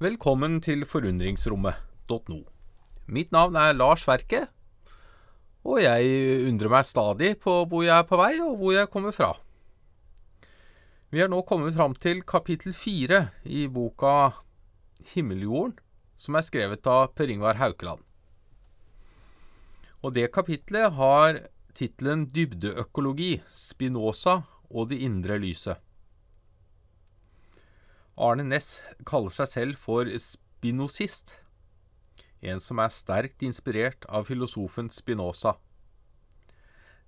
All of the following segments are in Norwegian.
Velkommen til forundringsrommet.no. Mitt navn er Lars Verke, og jeg undrer meg stadig på hvor jeg er på vei, og hvor jeg kommer fra. Vi er nå kommet fram til kapittel fire i boka Himmeljorden, som er skrevet av Per Ingvar Haukeland. Og det kapitlet har tittelen Dybdeøkologi, Spinoza og det indre lyset. Arne Næss kaller seg selv for spinosist, en som er sterkt inspirert av filosofen Spinoza.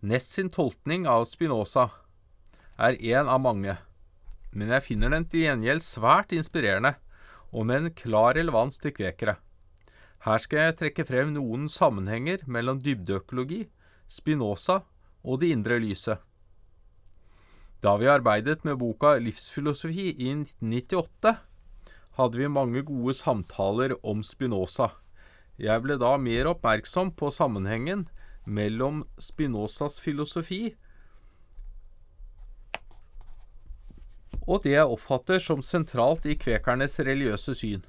Næss sin tolkning av Spinoza er én av mange, men jeg finner den til gjengjeld svært inspirerende, og med en klar relevans til kvekere. Her skal jeg trekke frem noen sammenhenger mellom dybdeøkologi, Spinoza og det indre lyset. Da vi arbeidet med boka Livsfilosofi i 1998, hadde vi mange gode samtaler om Spinoza. Jeg ble da mer oppmerksom på sammenhengen mellom Spinozas filosofi og det jeg oppfatter som sentralt i kvekernes religiøse syn.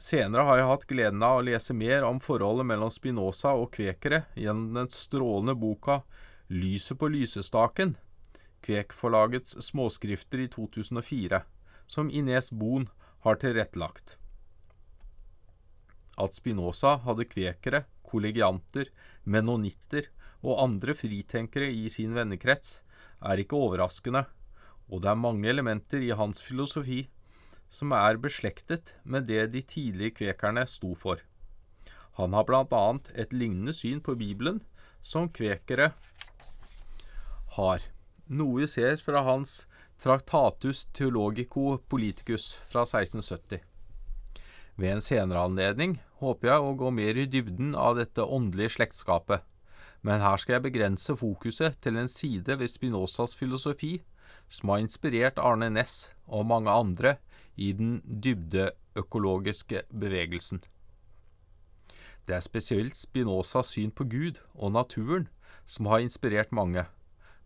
Senere har jeg hatt gleden av å lese mer om forholdet mellom Spinoza og kvekere gjennom den strålende boka Lyset på lysestaken, Kvekforlagets småskrifter i 2004, som Ines Bohn har tilrettelagt. At Spinoza hadde kvekere, kollegianter, menonitter og andre fritenkere i sin vennekrets, er ikke overraskende, og det er mange elementer i hans filosofi som er beslektet med det de tidlige kvekerne sto for. Han har annet et lignende syn på Bibelen som kvekere har noe vi ser fra hans Traktatus Theologico Politicus fra 1670. Ved en senere anledning håper jeg å gå mer i dybden av dette åndelige slektskapet, men her skal jeg begrense fokuset til en side ved Spinozas filosofi som har inspirert Arne Næss og mange andre i den dybdeøkologiske bevegelsen. Det er spesielt Spinozas syn på Gud og naturen som har inspirert mange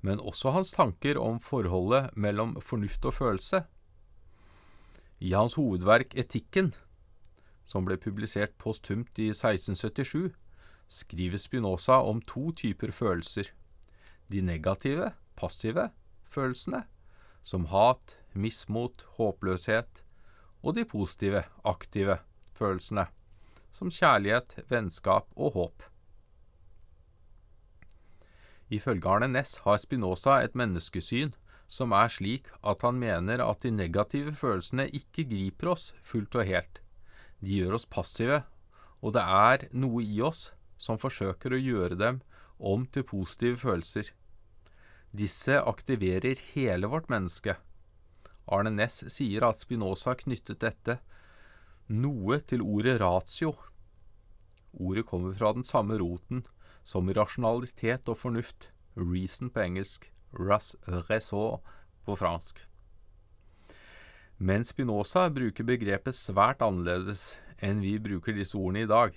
men også hans tanker om forholdet mellom fornuft og følelse. I hans hovedverk Etikken, som ble publisert posthumt i 1677, skriver Spinoza om to typer følelser. De negative, passive følelsene, som hat, mismot, håpløshet, og de positive, aktive følelsene, som kjærlighet, vennskap og håp. Ifølge Arne Næss har Spinoza et menneskesyn som er slik at han mener at de negative følelsene ikke griper oss fullt og helt. De gjør oss passive, og det er noe i oss som forsøker å gjøre dem om til positive følelser. Disse aktiverer hele vårt menneske. Arne Næss sier at Spinoza knyttet dette noe til ordet ratio. Ordet kommer fra den samme roten som rasjonalitet og fornuft, reason på engelsk, raison på fransk. Men Spinoza bruker begrepet svært annerledes enn vi bruker disse ordene i dag.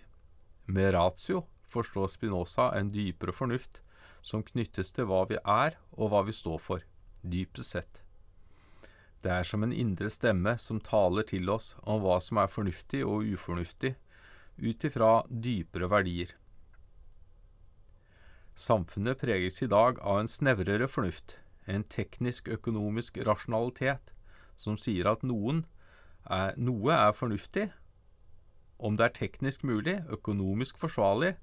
Med ratio forstår Spinoza en dypere fornuft som knyttes til hva vi er og hva vi står for, dypest sett. Det er som en indre stemme som taler til oss om hva som er fornuftig og ufornuftig, ut ifra dypere verdier. Samfunnet preges i dag av en snevrere fornuft, en teknisk-økonomisk rasjonalitet, som sier at noen er, noe er fornuftig om det er teknisk mulig, økonomisk forsvarlig,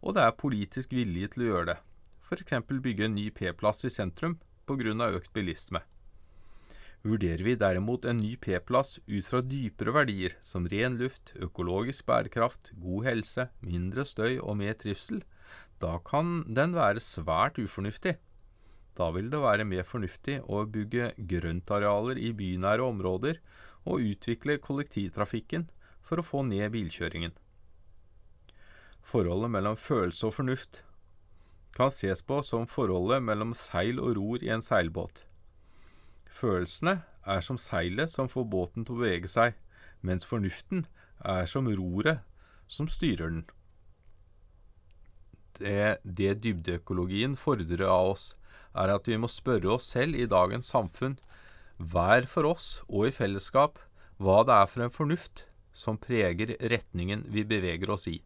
og det er politisk vilje til å gjøre det, f.eks. bygge en ny P-plass i sentrum pga. økt bilisme. Vurderer vi derimot en ny P-plass ut fra dypere verdier som ren luft, økologisk bærekraft, god helse, mindre støy og mer trivsel, da kan den være svært ufornuftig. Da vil det være mer fornuftig å bygge grøntarealer i bynære områder og utvikle kollektivtrafikken for å få ned bilkjøringen. Forholdet mellom følelse og fornuft kan ses på som forholdet mellom seil og ror i en seilbåt. Følelsene er som seilet som får båten til å bevege seg, mens fornuften er som roret som styrer den det, det dybdeøkologien fordrer av oss, er at vi må spørre oss selv i dagens samfunn, hver for oss og i fellesskap, hva det er for en fornuft som preger retningen vi beveger oss i.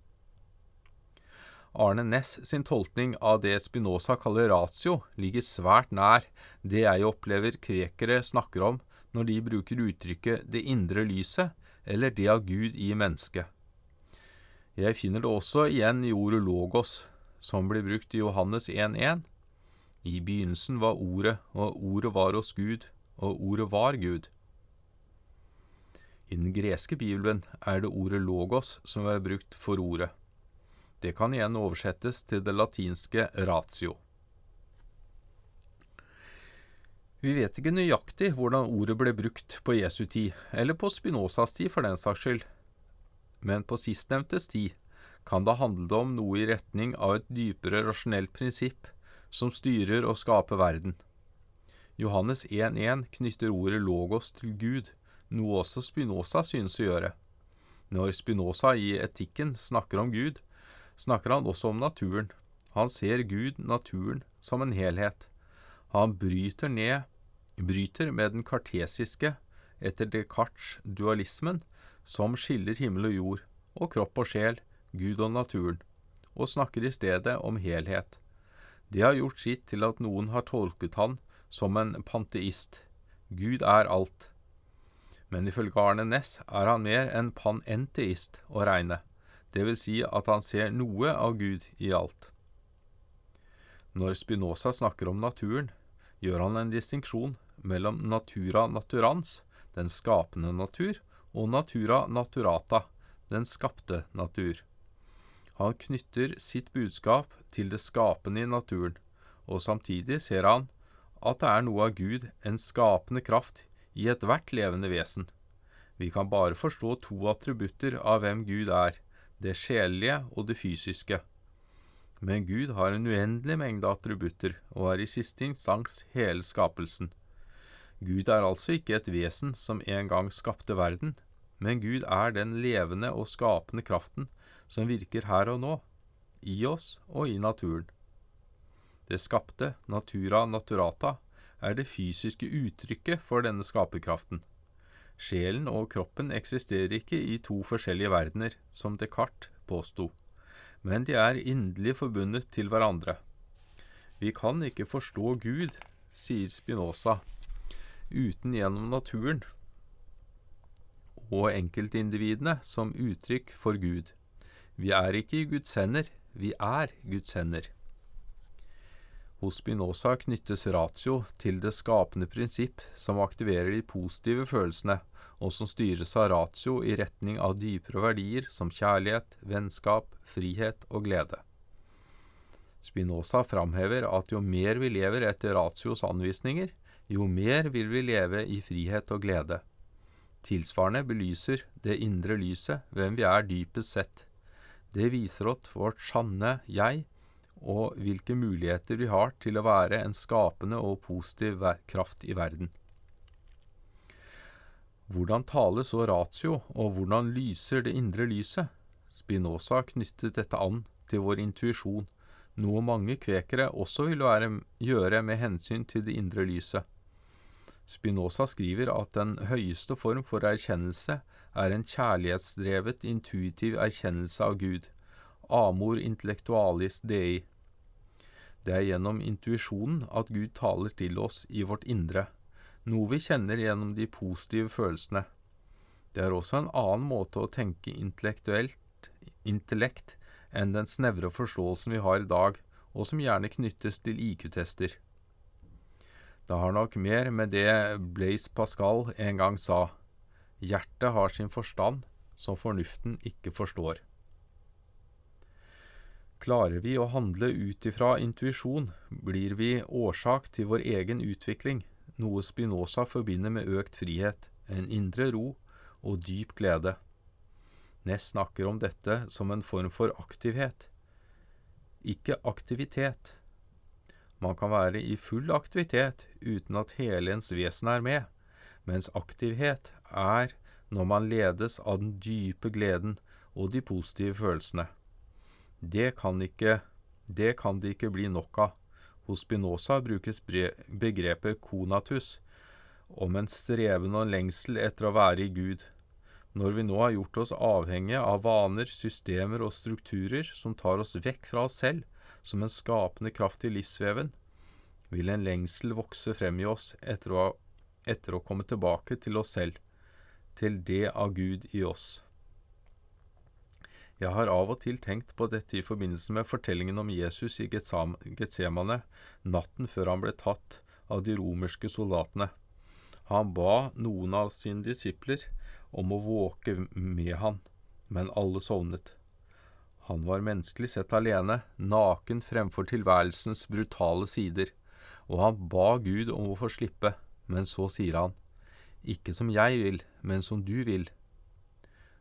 Arne Næss sin tolkning av det Spinoza kaller ratio, ligger svært nær det jeg opplever kvekere snakker om når de bruker uttrykket 'det indre lyset' eller 'det av Gud i mennesket'. Jeg finner det også igjen i ordet logos, som blir brukt i Johannes 1.1. I begynnelsen var Ordet, og Ordet var hos Gud, og Ordet var Gud. I den greske bibelen er det ordet logos som er brukt for ordet. Det kan igjen oversettes til det latinske ratio. Vi vet ikke nøyaktig hvordan ordet ble brukt på Jesu tid, eller på Spinozas tid for den saks skyld, men på sistnevntes tid kan det handle om noe i retning av et dypere rasjonelt prinsipp som styrer og skaper verden. Johannes 1.1 knytter ordet logos til Gud, noe også Spinoza synes å gjøre. Når Spinoza i etikken snakker om Gud, snakker han også om naturen. Han ser Gud, naturen, som en helhet. Han bryter ned, bryter med den kartesiske, etter Descartes dualismen, som skiller himmel og jord, og kropp og sjel, Gud og naturen, og snakker i stedet om helhet. Det har gjort sitt til at noen har tolket han som en panteist. Gud er alt. Men ifølge Arne Næss er han mer en panenteist å regne det vil si at han ser noe av Gud i alt. Når Spinoza snakker om naturen, gjør han en distinksjon mellom natura naturans, den skapende natur, og natura naturata, den skapte natur. Han knytter sitt budskap til det skapende i naturen, og samtidig ser han at det er noe av Gud, en skapende kraft, i ethvert levende vesen. Vi kan bare forstå to attributter av hvem Gud er, det sjelelige og det fysiske. Men Gud har en uendelig mengde attributter og er i siste instans hele skapelsen. Gud er altså ikke et vesen som en gang skapte verden, men Gud er den levende og skapende kraften som virker her og nå, i oss og i naturen. Det skapte, natura naturata, er det fysiske uttrykket for denne skaperkraften. Sjelen og kroppen eksisterer ikke i to forskjellige verdener, som Descartes påsto, men de er inderlig forbundet til hverandre. Vi kan ikke forstå Gud, sier Spinoza, uten gjennom naturen og enkeltindividene som uttrykk for Gud. Vi er ikke i Guds hender, vi er Guds hender. Hos Spinoza knyttes ratio til det skapende prinsipp som aktiverer de positive følelsene, og som styres av ratio i retning av dypere verdier som kjærlighet, vennskap, frihet og glede. Spinoza framhever at jo mer vi lever etter ratios anvisninger, jo mer vil vi leve i frihet og glede. Tilsvarende belyser det indre lyset hvem vi er dypest sett. Det viser oss vårt sanne jeg, og hvilke muligheter vi har til å være en skapende og positiv kraft i verden. Hvordan tales så ratio, og hvordan lyser det indre lyset? Spinoza knyttet dette an til vår intuisjon, noe mange kvekere også vil gjøre med hensyn til det indre lyset. Spinoza skriver at den høyeste form for erkjennelse er en kjærlighetsdrevet intuitiv erkjennelse av Gud, amor intellectualis dei, det er gjennom intuisjonen at Gud taler til oss i vårt indre, noe vi kjenner gjennom de positive følelsene. Det er også en annen måte å tenke intellektuelt intellekt enn den snevre forståelsen vi har i dag, og som gjerne knyttes til IQ-tester. Det har nok mer med det Blaise Pascal en gang sa, hjertet har sin forstand som fornuften ikke forstår. Klarer vi å handle ut ifra intuisjon, blir vi årsak til vår egen utvikling, noe Spinoza forbinder med økt frihet, en indre ro og dyp glede. Ness snakker om dette som en form for aktivhet, ikke aktivitet. Man kan være i full aktivitet uten at hele ens vesen er med, mens aktivhet er når man ledes av den dype gleden og de positive følelsene. Det kan, ikke, det kan det ikke bli nok av. Hos Spinoza brukes begrepet konatus om en streven og lengsel etter å være i Gud. Når vi nå har gjort oss avhengige av vaner, systemer og strukturer som tar oss vekk fra oss selv som en skapende kraft i livsveven, vil en lengsel vokse frem i oss etter å, etter å komme tilbake til oss selv, til det av Gud i oss. Jeg har av og til tenkt på dette i forbindelse med fortellingen om Jesus i Getsemane natten før han ble tatt av de romerske soldatene. Han ba noen av sine disipler om å våke med han, men alle sovnet. Han var menneskelig sett alene, naken fremfor tilværelsens brutale sider, og han ba Gud om å få slippe, men så sier han, Ikke som jeg vil, men som du vil.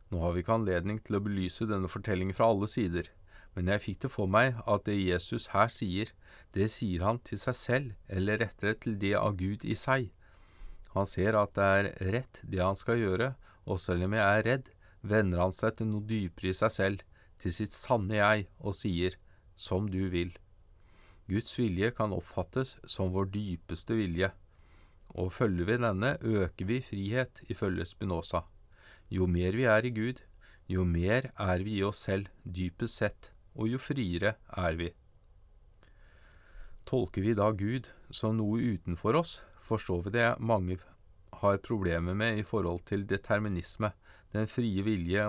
Nå har vi ikke anledning til å belyse denne fortellingen fra alle sider, men jeg fikk det for meg at det Jesus her sier, det sier han til seg selv, eller rettere til det av Gud i seg. Han ser at det er rett det han skal gjøre, og selv om jeg er redd, vender han seg til noe dypere i seg selv, til sitt sanne jeg, og sier, som du vil. Guds vilje kan oppfattes som vår dypeste vilje, og følger vi denne, øker vi frihet, ifølge Spinoza. Jo mer vi er i Gud, jo mer er vi i oss selv, dypest sett, og jo friere er vi. Tolker vi da Gud som noe utenfor oss, forstår vi det mange har problemer med i forhold til determinisme, den frie vilje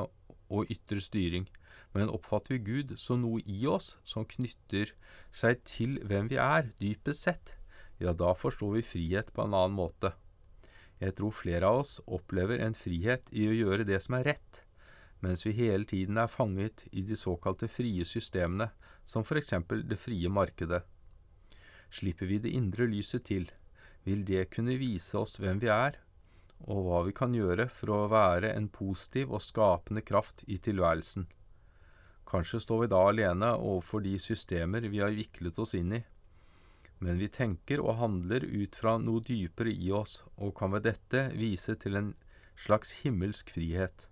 og ytre styring, men oppfatter vi Gud som noe i oss som knytter seg til hvem vi er, dypest sett, ja, da forstår vi frihet på en annen måte. Jeg tror flere av oss opplever en frihet i å gjøre det som er rett, mens vi hele tiden er fanget i de såkalte frie systemene, som for eksempel det frie markedet. Slipper vi det indre lyset til, vil det kunne vise oss hvem vi er, og hva vi kan gjøre for å være en positiv og skapende kraft i tilværelsen. Kanskje står vi da alene overfor de systemer vi har viklet oss inn i men vi tenker og handler ut fra noe dypere i oss, og kan ved dette vise til en slags himmelsk frihet.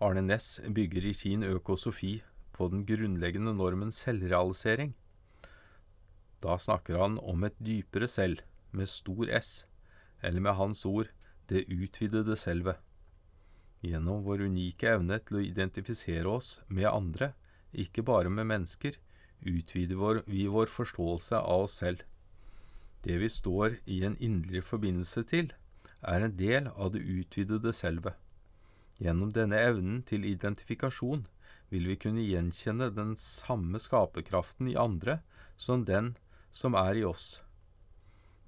Arne Næss bygger i sin økosofi på den grunnleggende normen selvrealisering. Da snakker han om et dypere selv, med stor S, eller med hans ord det utvidede selvet. Gjennom vår unike evne til å identifisere oss med andre, ikke bare med mennesker, utvider vi vår forståelse av oss selv. Det vi står i en indre forbindelse til, er en del av det utvidede selvet. Gjennom denne evnen til identifikasjon vil vi kunne gjenkjenne den samme skaperkraften i andre som den som er i oss.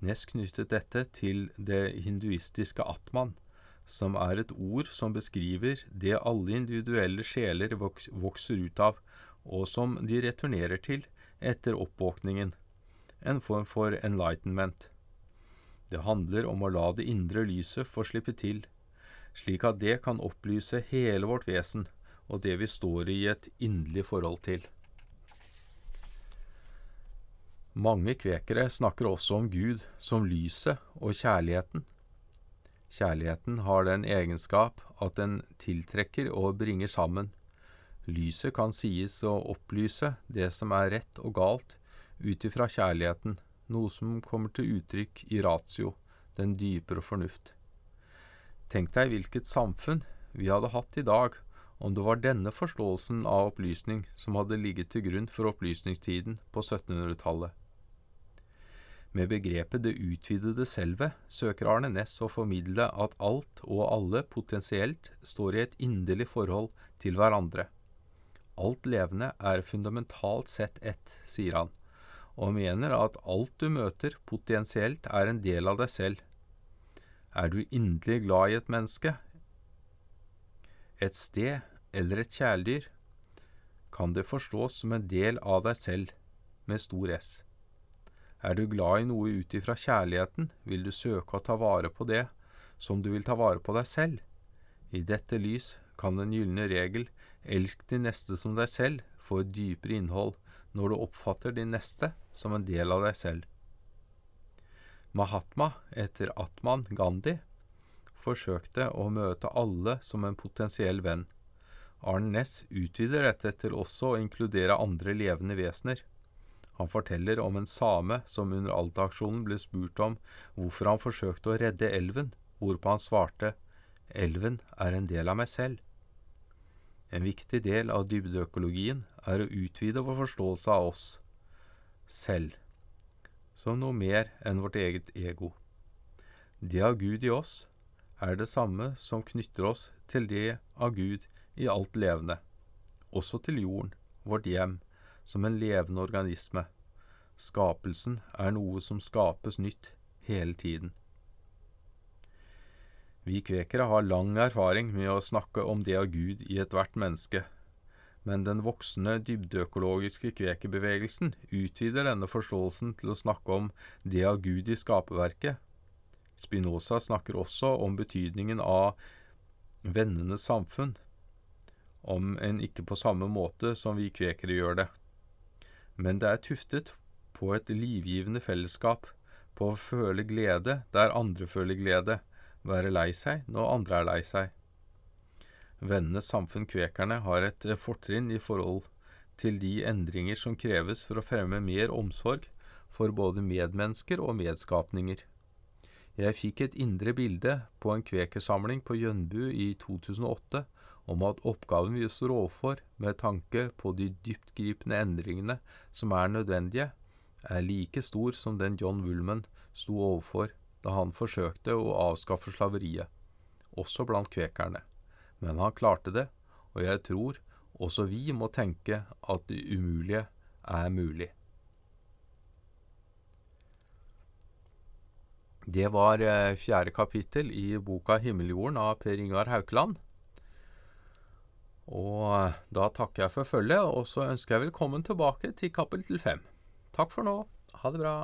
Nest knyttet dette til det hinduistiske atman, som er et ord som beskriver det alle individuelle sjeler vokser ut av, og som de returnerer til etter oppvåkningen, en form for enlightenment. Det handler om å la det indre lyset få slippe til, slik at det kan opplyse hele vårt vesen og det vi står i et inderlig forhold til. Mange kvekere snakker også om Gud som lyset og kjærligheten. Kjærligheten har den egenskap at den tiltrekker og bringer sammen, Lyset kan sies å opplyse det som er rett og galt, ut ifra kjærligheten, noe som kommer til uttrykk i ratio, den dypere fornuft. Tenk deg hvilket samfunn vi hadde hatt i dag om det var denne forståelsen av opplysning som hadde ligget til grunn for opplysningstiden på 1700-tallet. Med begrepet det utvidede selvet søker Arne Næss å formidle at alt og alle potensielt står i et inderlig forhold til hverandre. Alt levende er fundamentalt sett ett, sier han, og mener at alt du møter potensielt er en del av deg selv. Er du inderlig glad i et menneske, et sted eller et kjæledyr, kan det forstås som en del av deg selv, med stor S. Er du glad i noe ut ifra kjærligheten, vil du søke å ta vare på det som du vil ta vare på deg selv. I dette lys kan den gylne regel Elsk din neste som deg selv få et dypere innhold når du oppfatter din neste som en del av deg selv. Mahatma, etter Atman Gandhi, forsøkte å møte alle som en potensiell venn. Arne Næss utvider dette til også å inkludere andre levende vesener. Han forteller om en same som under Alta-aksjonen ble spurt om hvorfor han forsøkte å redde elven, hvorpå han svarte Elven er en del av meg selv. En viktig del av dybdeøkologien er å utvide vår forståelse av oss selv som noe mer enn vårt eget ego. Det av Gud i oss er det samme som knytter oss til det av Gud i alt levende, også til jorden, vårt hjem, som en levende organisme. Skapelsen er noe som skapes nytt hele tiden. Vi kvekere har lang erfaring med å snakke om det av Gud i ethvert menneske, men den voksende dybdeøkologiske kvekerbevegelsen utvider denne forståelsen til å snakke om det av Gud i skaperverket. Spinoza snakker også om betydningen av vennenes samfunn, om en ikke på samme måte som vi kvekere gjør det. Men det er tuftet på et livgivende fellesskap, på å føle glede der andre føler glede, være lei seg når andre er lei seg. Vennenes samfunn Kvekerne har et eh, fortrinn i forhold til de endringer som kreves for å fremme mer omsorg for både medmennesker og medskapninger. Jeg fikk et indre bilde på en kvekersamling på Jønbu i 2008 om at oppgaven vi står overfor med tanke på de dyptgripende endringene som er nødvendige, er like stor som den John Woolman sto overfor da han forsøkte å avskaffe slaveriet, også blant kvekerne. Men han klarte det, og jeg tror også vi må tenke at det umulige er mulig. Det var eh, fjerde kapittel i boka 'Himmeljorden' av Per Ingar Haukeland. Og eh, da takker jeg for følget, og så ønsker jeg velkommen tilbake til kapittel fem. Takk for nå. Ha det bra.